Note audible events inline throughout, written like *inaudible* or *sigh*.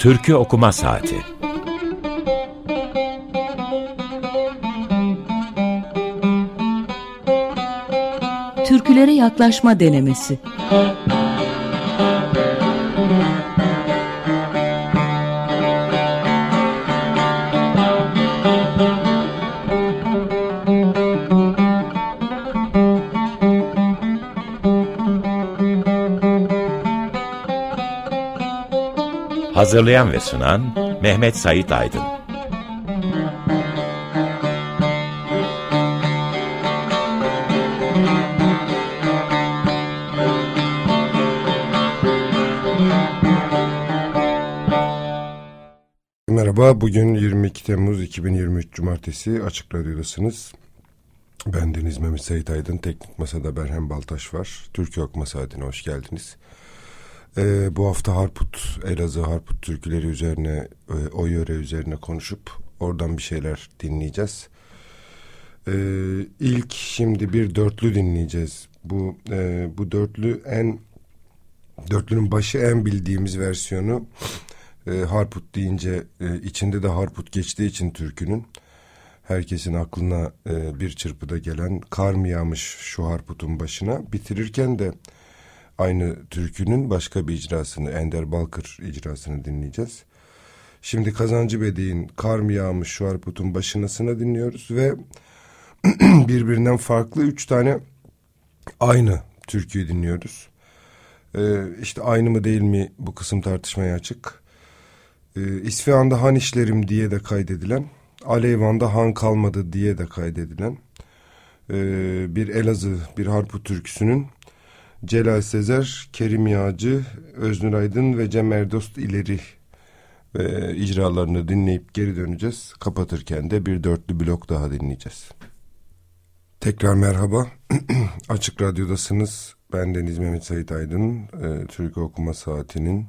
Türkü Okuma Saati. Türkülere yaklaşma denemesi Hazırlayan ve sunan Mehmet Sait Aydın Merhaba, bugün 22 Temmuz 2023 Cumartesi Açık Radyo'dasınız. Ben Deniz Mehmet Sait Aydın, Teknik Masa'da Berhem Baltaş var. Türkiye Okuma Saati'ne hoş geldiniz. Ee, bu hafta Harput, Elazığ Harput türküleri üzerine, e, o yöre üzerine konuşup oradan bir şeyler dinleyeceğiz. Ee, ilk şimdi bir dörtlü dinleyeceğiz. Bu e, bu dörtlü en dörtlünün başı en bildiğimiz versiyonu e, Harput deyince e, içinde de Harput geçtiği için türkünün herkesin aklına e, bir çırpıda gelen kar mı yağmış şu Harput'un başına bitirirken de aynı türkünün başka bir icrasını Ender Balkır icrasını dinleyeceğiz. Şimdi Kazancı Bedi'nin Kar mı yağmış şu Harput'un başınasını dinliyoruz ve *clears throat* birbirinden farklı üç tane aynı türküyü dinliyoruz. Ee, işte aynı mı değil mi bu kısım tartışmaya açık. Ee, İsfihan'da han işlerim diye de kaydedilen, Aleyvan'da han kalmadı diye de kaydedilen ee, bir Elazığ, bir Harput türküsünün Celal Sezer, Kerim Yağcı, Öznur Aydın ve Cem Erdost ileri e, icralarını dinleyip geri döneceğiz. Kapatırken de bir dörtlü blok daha dinleyeceğiz. Tekrar merhaba. *clears throat* Açık Radyo'dasınız. Ben Deniz Mehmet Sait Aydın. E, Türk Okuma Saati'nin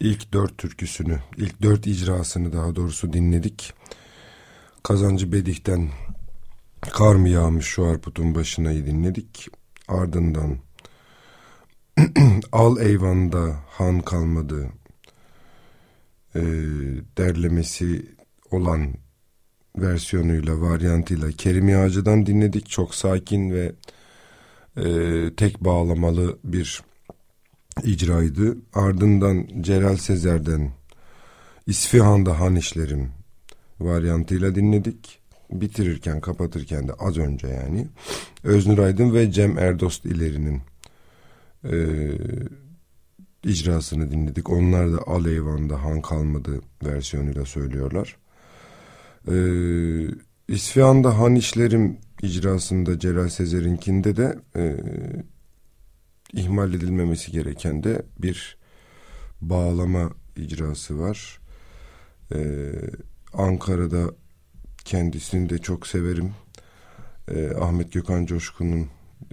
ilk dört türküsünü, ilk dört icrasını daha doğrusu dinledik. Kazancı Bedih'ten Kar mı yağmış şu arputun başınayı dinledik. Ardından *clears throat* Al eyvanda han kalmadı e, derlemesi olan versiyonuyla, varyantıyla Kerim Yağcı'dan dinledik. Çok sakin ve e, tek bağlamalı bir icraydı. Ardından Celal Sezer'den İsfihan'da Han işlerim varyantıyla dinledik. Bitirirken, kapatırken de az önce yani Öznur Aydın ve Cem Erdost ileri'nin e, icrasını dinledik. Onlar da Aleyvan'da Han kalmadı versiyonuyla söylüyorlar. E, İsfihan'da Han işlerim icrasında Celal Sezer'inkinde de e, ihmal edilmemesi gereken de bir bağlama icrası var. Ee, Ankara'da kendisini de çok severim. Ee, Ahmet Gökhan Coşkun'un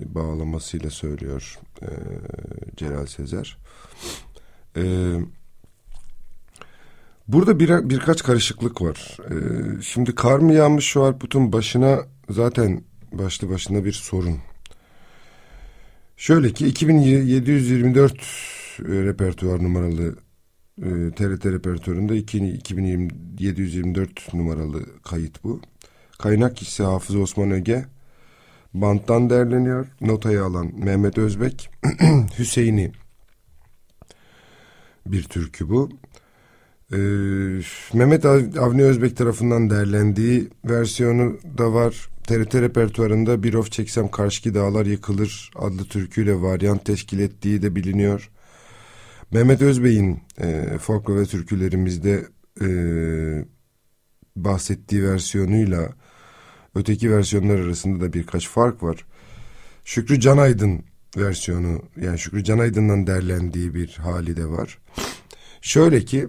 bağlamasıyla söylüyor e, Celal Sezer. Ee, burada bir, birkaç karışıklık var. Ee, şimdi kar mı yağmış şu Arput'un başına zaten başlı başına bir sorun. Şöyle ki 2724 e, repertuar numaralı e, TRT repertuarında 2724 numaralı kayıt bu. Kaynak kişisi Hafız Osman Öge. Banttan derleniyor. Notayı alan Mehmet Özbek. *clears throat* Hüseyin'i bir türkü bu. Ee, Mehmet Avni Özbek tarafından derlendiği versiyonu da var. TRT repertuarında Bir Of Çeksem Karşıki Dağlar Yıkılır adlı türküyle varyant teşkil ettiği de biliniyor. Mehmet Özbey'in e, folklor ve türkülerimizde e, bahsettiği versiyonuyla öteki versiyonlar arasında da birkaç fark var. Şükrü Canaydın versiyonu yani Şükrü Canaydın'dan derlendiği bir hali de var. Şöyle ki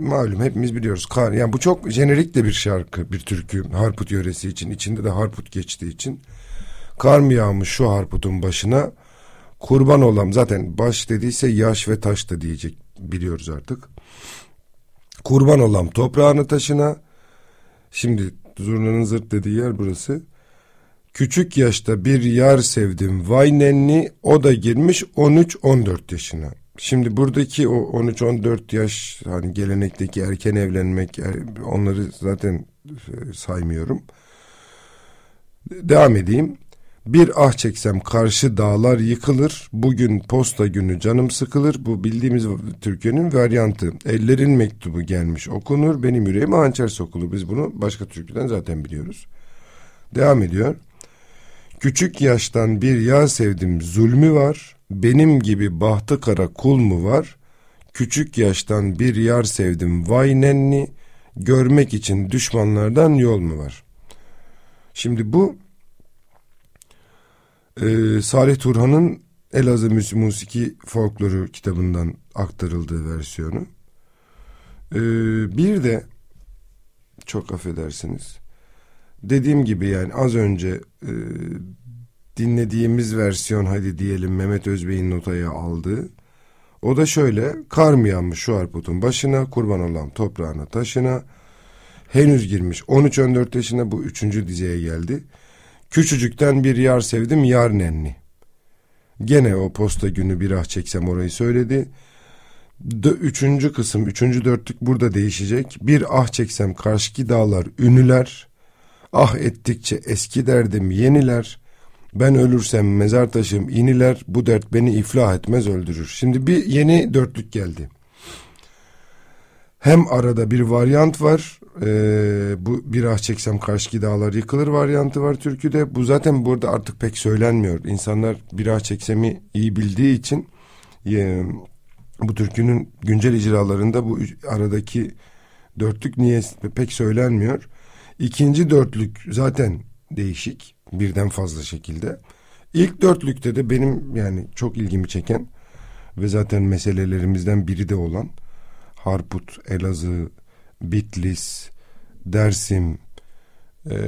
malum hepimiz biliyoruz. Kar, yani bu çok jenerik de bir şarkı, bir türkü. Harput yöresi için. içinde de Harput geçtiği için. Kar mı yağmış şu Harput'un başına? Kurban olam. Zaten baş dediyse yaş ve taş da diyecek. Biliyoruz artık. Kurban olam toprağını taşına. Şimdi zurnanın zırt dediği yer burası. Küçük yaşta bir yar sevdim vay nenni o da girmiş 13-14 yaşına. Şimdi buradaki o 13-14 yaş hani gelenekteki erken evlenmek er, onları zaten e, saymıyorum. Devam edeyim. Bir ah çeksem karşı dağlar yıkılır. Bugün posta günü canım sıkılır. Bu bildiğimiz türkünün varyantı. Ellerin mektubu gelmiş okunur. Benim yüreğime hançer sokulur. Biz bunu başka türküden zaten biliyoruz. Devam ediyor. Küçük yaştan bir yağ sevdim zulmü var. Benim gibi bahtı kara kul mu var? Küçük yaştan bir yar sevdim vay nenni. Görmek için düşmanlardan yol mu var? Şimdi bu e, Salih Turhan'ın Elazığ Musiki Folkloru kitabından aktarıldığı versiyonu. E, bir de çok affedersiniz dediğim gibi yani az önce e, dinlediğimiz versiyon hadi diyelim Mehmet Özbey'in notaya aldığı o da şöyle kar mı yanmış şu arputun başına kurban olan toprağına taşına henüz girmiş 13-14 yaşına bu üçüncü dizeye geldi. Küçücükten bir yar sevdim yar nenni. Gene o posta günü bir ah çeksem orayı söyledi. D üçüncü kısım, üçüncü dörtlük burada değişecek. Bir ah çeksem karşıki dağlar ünlüler. Ah ettikçe eski derdim yeniler. Ben ölürsem mezar taşım iniler. Bu dert beni iflah etmez öldürür. Şimdi bir yeni dörtlük geldi. Hem arada bir varyant var. Ee, bu bir ah çeksem karşı dağlar yıkılır varyantı var türküde. Bu zaten burada artık pek söylenmiyor. İnsanlar bir ah çeksemi iyi bildiği için e, bu türkünün güncel icralarında bu aradaki dörtlük niye pek söylenmiyor. İkinci dörtlük zaten değişik birden fazla şekilde. İlk dörtlükte de benim yani çok ilgimi çeken ve zaten meselelerimizden biri de olan Harput, Elazığ, Bitlis, Dersim, e,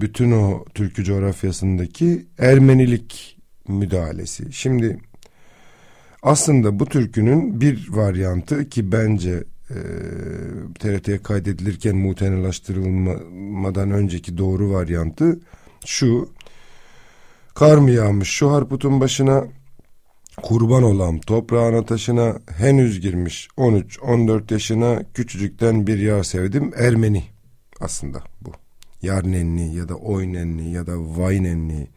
bütün o Türkü coğrafyasındaki Ermenilik müdahalesi. Şimdi aslında bu türkünün bir varyantı ki bence e, TRT'ye kaydedilirken muhtenalaştırılmadan önceki doğru varyantı şu. Kar mı yağmış şu harputun başına kurban olam toprağına taşına henüz girmiş 13-14 yaşına küçücükten bir yar sevdim Ermeni aslında bu. Yar nenni ya da oy nenni ya da vay nenni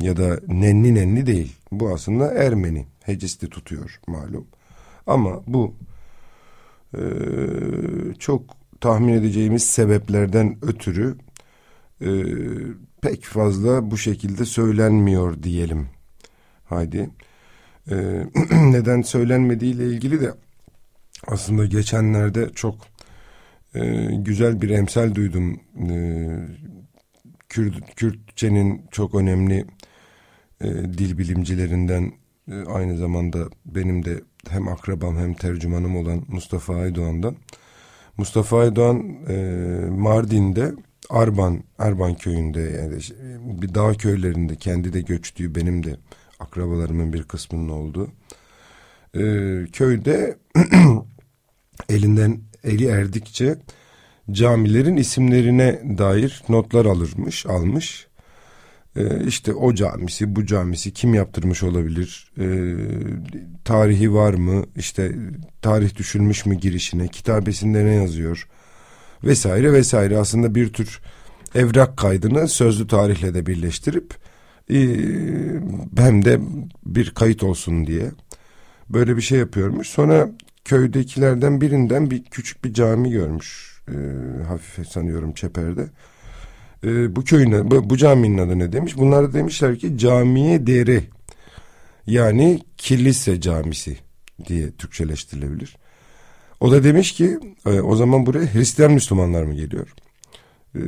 ya da nenni nenni değil. Bu aslında Ermeni. Hecesti tutuyor malum. Ama bu e, çok tahmin edeceğimiz sebeplerden ötürü e, pek fazla bu şekilde söylenmiyor diyelim. Haydi. E, *clears throat* neden söylenmediğiyle ilgili de aslında geçenlerde çok e, güzel bir emsal duydum. E, Kürt, Kürtçenin çok önemli e, dil bilimcilerinden e, aynı zamanda benim de hem akrabam hem tercümanım olan Mustafa Aydoğan'dan. Mustafa Aydoğan e, Mardin'de Arban, Arban köyünde yani bir dağ köylerinde kendi de göçtüğü benim de akrabalarımın bir kısmının olduğu e, köyde *clears throat* elinden eli erdikçe camilerin isimlerine dair notlar alırmış, almış. Ee, işte o camisi, bu camisi kim yaptırmış olabilir? Ee, tarihi var mı? İşte tarih düşülmüş mü girişine? Kitabesinde ne yazıyor? Vesaire vesaire. Aslında bir tür evrak kaydını sözlü tarihle de birleştirip e, hem de bir kayıt olsun diye böyle bir şey yapıyormuş. Sonra köydekilerden birinden bir küçük bir cami görmüş. E, hafif sanıyorum Çeper'de. E, bu köyün bu, bu caminin adı ne demiş? Bunlar demişler ki camiye deri yani kilise camisi diye Türkçeleştirilebilir. O da demiş ki e, o zaman buraya Hristiyan Müslümanlar mı geliyor? E,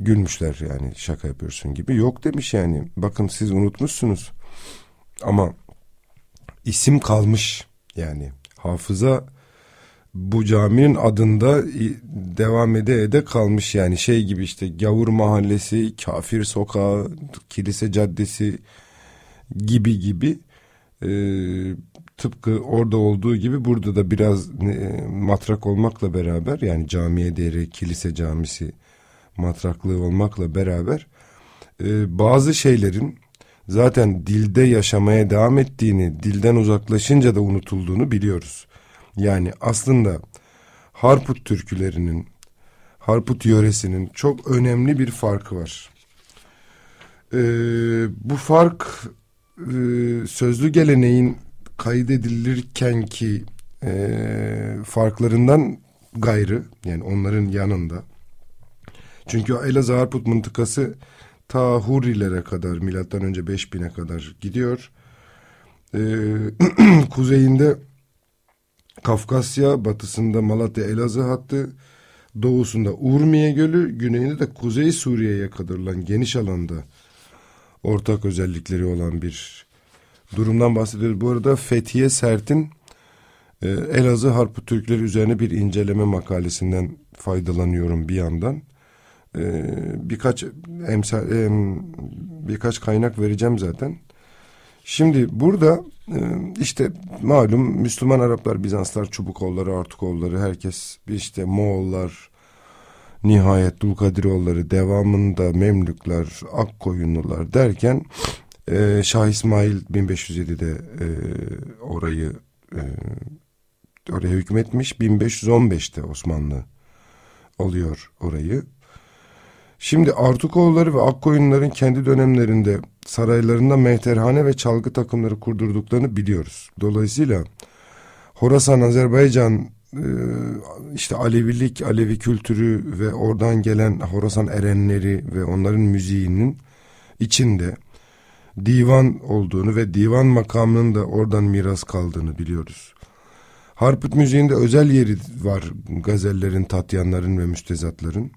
gülmüşler yani şaka yapıyorsun gibi. Yok demiş yani bakın siz unutmuşsunuz. Ama isim kalmış yani. Hafıza bu caminin adında devam ede ede kalmış yani. Şey gibi işte Gavur Mahallesi, Kafir Sokağı, Kilise Caddesi gibi gibi. E, tıpkı orada olduğu gibi burada da biraz e, matrak olmakla beraber yani camiye değeri kilise camisi matraklığı olmakla beraber e, bazı şeylerin zaten dilde yaşamaya devam ettiğini, dilden uzaklaşınca da unutulduğunu biliyoruz. Yani aslında Harput türkülerinin, Harput yöresinin çok önemli bir farkı var. Ee, bu fark e, sözlü geleneğin kaydedilirken ki e, farklarından gayrı yani onların yanında. Çünkü Elazığ Harput mıntıkası ta Hurrilere kadar milattan önce 5000'e kadar gidiyor. Ee, *clears throat* kuzeyinde Kafkasya, batısında Malatya Elazığ hattı, doğusunda Urmiye Gölü, güneyinde de Kuzey Suriye'ye kadarılan geniş alanda ortak özellikleri olan bir durumdan bahsediyoruz. Bu arada Fethiye Sert'in e, Elazığ Harput Türkleri üzerine bir inceleme makalesinden faydalanıyorum bir yandan. E, birkaç emsal, em, birkaç kaynak vereceğim zaten. Şimdi burada e, işte malum Müslüman Araplar, Bizanslar, Çubukoğulları, Artukoğulları, herkes işte Moğollar, nihayet Dulkadiroğulları, devamında Memlükler, Akkoyunlular derken e, Şah İsmail 1507'de e, orayı e, oraya hükmetmiş. 1515'te Osmanlı alıyor orayı. Şimdi Artukoğulları ve Akkoyunların kendi dönemlerinde saraylarında mehterhane ve çalgı takımları kurdurduklarını biliyoruz. Dolayısıyla Horasan, Azerbaycan, e, işte Alevilik, Alevi kültürü ve oradan gelen Horasan erenleri ve onların müziğinin içinde divan olduğunu ve divan makamının da oradan miras kaldığını biliyoruz. Harput müziğinde özel yeri var gazellerin, tatyanların ve müstezatların.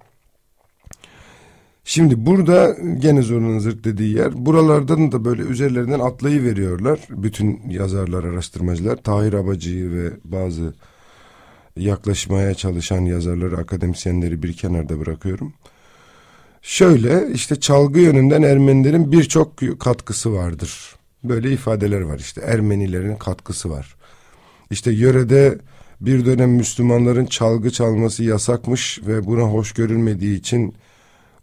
Şimdi burada gene zorunun zırt dediği yer. Buralardan da böyle üzerlerinden atlayı veriyorlar. Bütün yazarlar, araştırmacılar. Tahir Abacı'yı ve bazı yaklaşmaya çalışan yazarları, akademisyenleri bir kenarda bırakıyorum. Şöyle işte çalgı yönünden Ermenilerin birçok katkısı vardır. Böyle ifadeler var işte Ermenilerin katkısı var. İşte yörede bir dönem Müslümanların çalgı çalması yasakmış ve buna hoş görülmediği için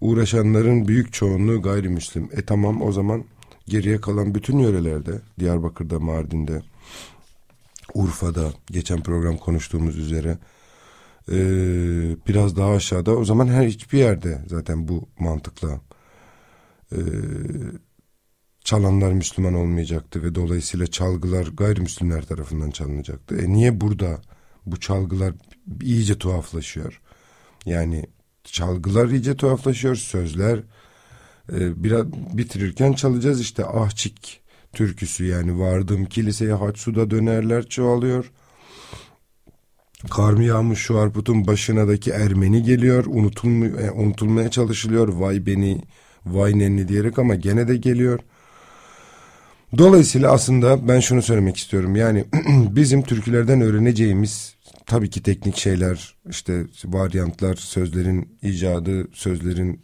uğraşanların büyük çoğunluğu gayrimüslim. E tamam o zaman geriye kalan bütün yörelerde Diyarbakır'da, Mardin'de, Urfa'da geçen program konuştuğumuz üzere e, biraz daha aşağıda o zaman her hiçbir yerde zaten bu mantıkla e, çalanlar Müslüman olmayacaktı ve dolayısıyla çalgılar gayrimüslimler tarafından çalınacaktı. E niye burada bu çalgılar iyice tuhaflaşıyor? Yani çalgılar iyice tuhaflaşıyor, sözler e, biraz bitirirken çalacağız işte ahçik türküsü yani vardım kiliseye haç suda dönerler çoğalıyor. Kar mı yağmış şu arputun başınadaki Ermeni geliyor unutulmuyor, e, unutulmaya çalışılıyor vay beni vay nenni diyerek ama gene de geliyor. Dolayısıyla aslında ben şunu söylemek istiyorum. Yani *clears throat* bizim türkülerden öğreneceğimiz tabii ki teknik şeyler işte varyantlar sözlerin icadı sözlerin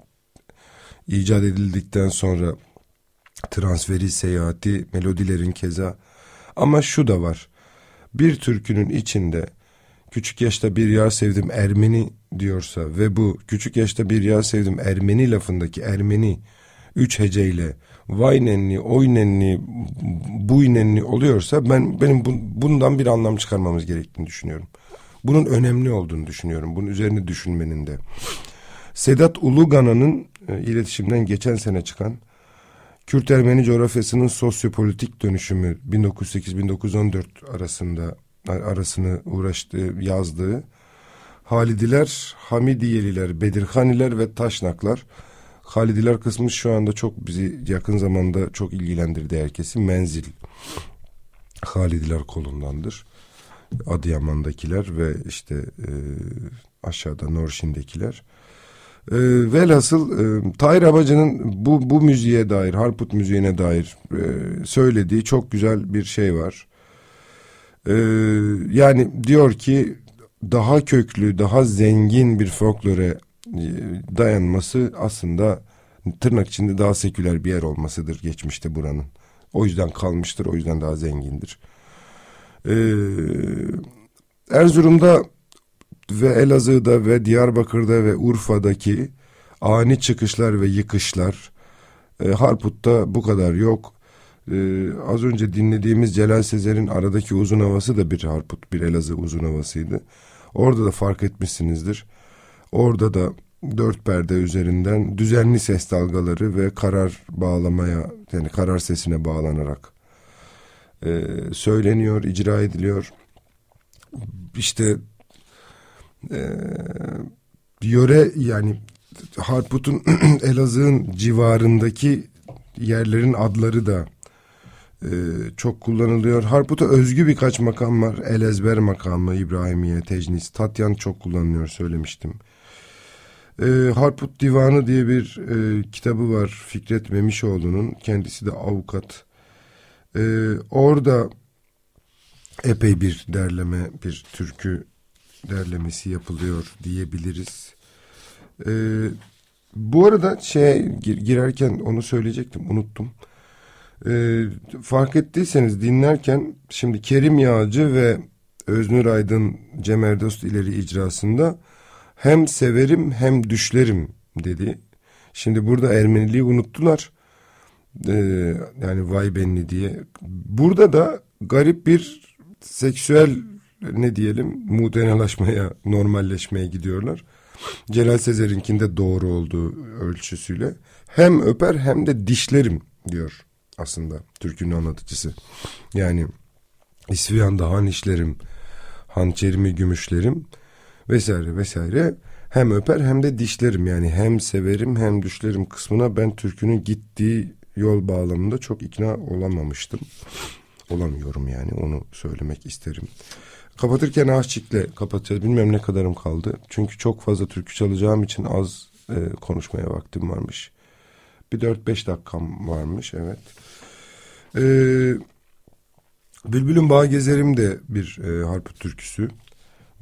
icat edildikten sonra transferi seyahati melodilerin keza. Ama şu da var. Bir türkünün içinde küçük yaşta bir yar sevdim Ermeni diyorsa ve bu küçük yaşta bir yar sevdim Ermeni lafındaki Ermeni üç heceyle vay nenni, oy nenni, buy nenni oluyorsa ben benim bu, bundan bir anlam çıkarmamız gerektiğini düşünüyorum. Bunun önemli olduğunu düşünüyorum. Bunun üzerine düşünmenin de. Sedat Ulugana'nın e, iletişimden geçen sene çıkan Kürt Ermeni coğrafyasının sosyopolitik dönüşümü 1908-1914 arasında arasını uğraştığı, yazdığı Halidiler, Hamidiyeliler, Bedirhaniler ve Taşnaklar. Halidiler kısmı şu anda çok bizi yakın zamanda çok ilgilendirdi herkesi. Menzil Halidiler kolundandır. Adıyaman'dakiler ve işte e, aşağıda Norşin'dekiler. E, velhasıl e, Tahir Abacı'nın bu, bu müziğe dair, Harput müziğine dair e, söylediği çok güzel bir şey var. E, yani diyor ki daha köklü, daha zengin bir folklore dayanması aslında tırnak içinde daha seküler bir yer olmasıdır geçmişte buranın. O yüzden kalmıştır, o yüzden daha zengindir. Ee, Erzurum'da ve Elazığ'da ve Diyarbakır'da ve Urfa'daki ani çıkışlar ve yıkışlar E, Harput'ta bu kadar yok. E, az önce dinlediğimiz Celal Sezer'in aradaki uzun havası da bir Harput, bir Elazığ uzun havasıydı. Orada da fark etmişsinizdir. Orada da dört perde üzerinden düzenli ses dalgaları ve karar bağlamaya yani karar sesine bağlanarak e, söyleniyor, icra ediliyor. İşte e, yöre yani Harput'un *clears throat* Elazığ'ın civarındaki yerlerin adları da e, çok kullanılıyor. Harput'a özgü birkaç makam var. Elezber makamı, İbrahimiye, Tecnis, Tatyan çok kullanılıyor söylemiştim. E, Harput Divanı diye bir e, kitabı var Fikret Memişoğlu'nun. Kendisi de avukat. E, orada epey bir derleme, bir türkü derlemesi yapılıyor diyebiliriz. E, bu arada şey girerken onu söyleyecektim, unuttum. E, fark ettiyseniz dinlerken şimdi Kerim Yağcı ve Öznur Aydın Cem Erdost ileri icrasında hem severim hem düşlerim dedi. Şimdi burada Ermeniliği unuttular. Ee, yani vay benli diye. Burada da garip bir seksüel ne diyelim mutenalaşmaya, normalleşmeye gidiyorlar. Celal Sezer'inkinde doğru olduğu ölçüsüyle hem öper hem de dişlerim diyor aslında türkünün anlatıcısı. Yani İsvihan'da han işlerim, hançerimi gümüşlerim vesaire vesaire hem öper hem de dişlerim yani hem severim hem düşlerim kısmına ben türkünün gittiği yol bağlamında çok ikna olamamıştım. Olamıyorum yani onu söylemek isterim. Kapatırken Aşçik'le kapatacağız. Bilmem ne kadarım kaldı. Çünkü çok fazla türkü çalacağım için az e, konuşmaya vaktim varmış. Bir dört beş dakikam varmış evet. Ee, Bülbül'ün Bağ Gezerim de bir e, harp türküsü.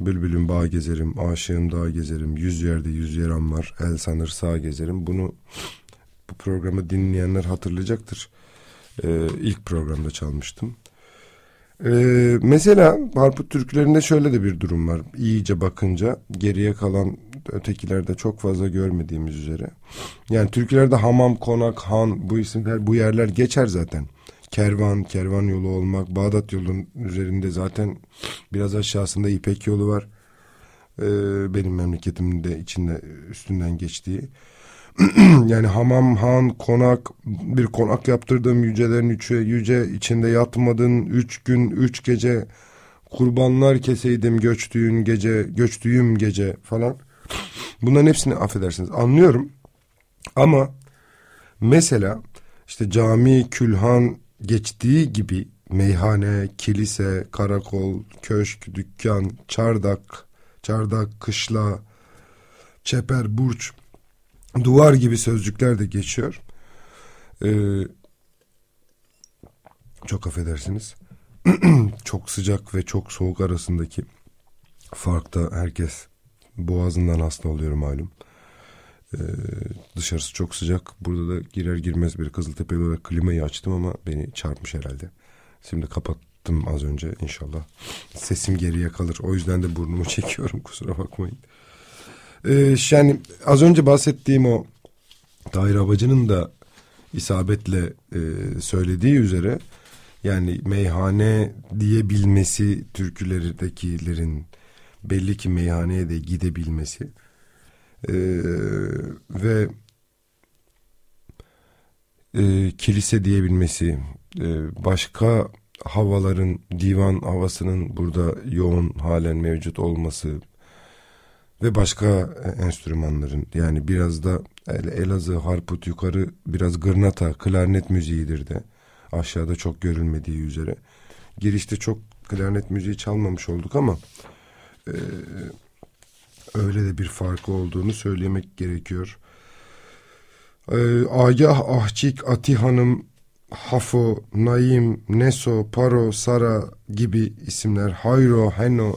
Bülbül'ün bağ gezerim, aşığım dağ gezerim, yüz yerde yüz yaram var, el sanır sağ gezerim. Bunu bu programı dinleyenler hatırlayacaktır. Ee, ilk programda çalmıştım. Ee, mesela Harput türkülerinde şöyle de bir durum var. İyice bakınca geriye kalan ötekilerde çok fazla görmediğimiz üzere. Yani türkülerde hamam, konak, han bu isimler bu yerler geçer zaten kervan, kervan yolu olmak, Bağdat yolunun üzerinde zaten biraz aşağısında İpek yolu var. Ee, benim memleketimin de içinde üstünden geçtiği. *clears throat* yani hamam, han, konak, bir konak yaptırdım yücelerin üçü, yüce içinde yatmadın üç gün, üç gece, kurbanlar keseydim göçtüğün gece, göçtüğüm gece falan. Bunların hepsini affedersiniz anlıyorum. Ama mesela işte cami, külhan, geçtiği gibi meyhane, kilise, karakol, köşk, dükkan, çardak, çardak, kışla, çeper, burç, duvar gibi sözcükler de geçiyor. Ee, çok affedersiniz. *clears throat* çok sıcak ve çok soğuk arasındaki farkta herkes boğazından hasta oluyor malum. Ee, dışarısı çok sıcak. Burada da girer girmez bir Kızıltepe'li olarak klimayı açtım ama beni çarpmış herhalde. Şimdi kapattım az önce inşallah. Sesim geriye kalır. O yüzden de burnumu *laughs* çekiyorum kusura bakmayın. Ee, yani az önce bahsettiğim o Tahir Abacı'nın da isabetle e, söylediği üzere yani meyhane diyebilmesi türküleridekilerin belli ki meyhaneye de gidebilmesi e, ve e, kilise diyebilmesi, e, başka havaların, divan havasının burada yoğun halen mevcut olması ve başka enstrümanların yani biraz da Elazığ, Harput yukarı biraz gırnata, klarnet müziğidir de aşağıda çok görülmediği üzere. Girişte çok klarnet müziği çalmamış olduk ama e, öyle de bir farkı olduğunu söylemek gerekiyor. Ee, Agah, Ahçik, Ati Hanım, Hafo, Naim, Neso, Paro, Sara gibi isimler, Hayro, Heno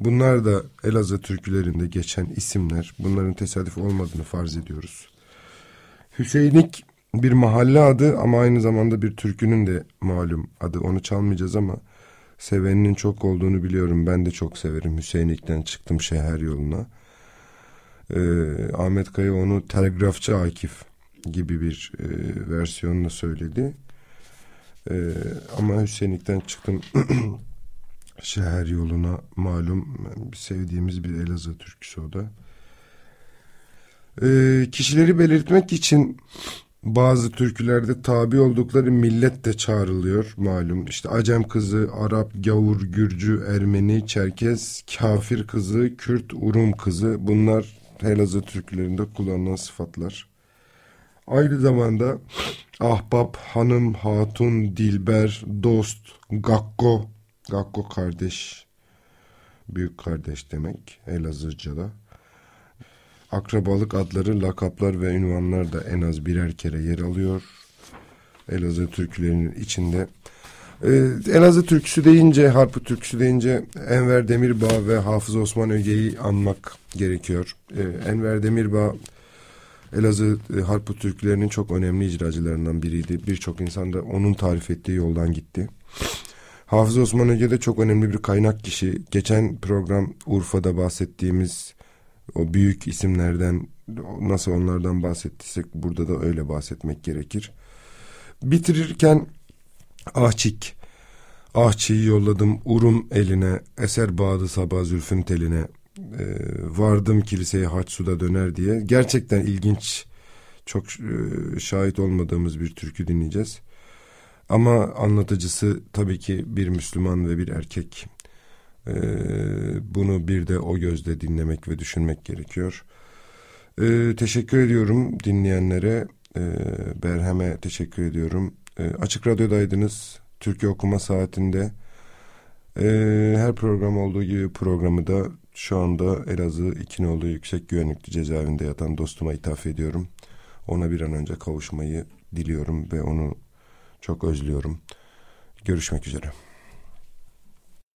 bunlar da Elazığ türkülerinde geçen isimler. Bunların tesadüf olmadığını farz ediyoruz. Hüseyinlik bir mahalle adı ama aynı zamanda bir türkünün de malum adı. Onu çalmayacağız ama seveninin çok olduğunu biliyorum. Ben de çok severim. Hüseyinlik'ten çıktım şehir yoluna. Ee, Ahmet Kaya onu telgrafçı Akif gibi bir e, versiyonla söyledi. E, ama Hüseyinlik'ten çıktım *clears throat* şehir yoluna malum sevdiğimiz bir Elazığ türküsü o da. E, kişileri belirtmek için bazı türkülerde tabi oldukları millet de çağrılıyor malum. İşte Acem kızı, Arap, Gavur, Gürcü, Ermeni, Çerkez, Kafir kızı, Kürt, Urum kızı bunlar Elazığ türkülerinde kullanılan sıfatlar. Aynı zamanda ahbap, hanım, hatun, dilber, dost, gakko, gakko kardeş, büyük kardeş demek Elazığca'da. Akrabalık adları, lakaplar ve ünvanlar da en az birer kere yer alıyor. Elazığ türkülerinin içinde. Ee, Elazığ türküsü deyince, harpı türküsü deyince Enver Demirbağ ve Hafız Osman Öge'yi anmak gerekiyor. Ee, Enver Demirbağ Elazığ e, harpı türkülerinin çok önemli icracılarından biriydi. Birçok insan da onun tarif ettiği yoldan gitti. Hafız Osman Öge de çok önemli bir kaynak kişi. Geçen program Urfa'da bahsettiğimiz o büyük isimlerden nasıl onlardan bahsettiysek burada da öyle bahsetmek gerekir. Bitirirken Ahçik, Ahçi'yi yolladım Urum eline, eser bağdı sabah zülfün teline, e, vardım kiliseye haç suda döner diye. Gerçekten ilginç, çok e, şahit olmadığımız bir türkü dinleyeceğiz. Ama anlatıcısı tabii ki bir Müslüman ve bir erkek. Ee, bunu bir de o gözle dinlemek ve düşünmek gerekiyor. Ee, teşekkür ediyorum dinleyenlere. Ee, Berhem'e teşekkür ediyorum. Ee, Açık Radyo'daydınız. Türkiye Okuma Saati'nde. Ee, her program olduğu gibi programı da şu anda Elazığ İkinoğlu Yüksek Güvenlikli Cezaevinde yatan dostuma ithaf ediyorum. Ona bir an önce kavuşmayı diliyorum ve onu çok özlüyorum. Görüşmek üzere.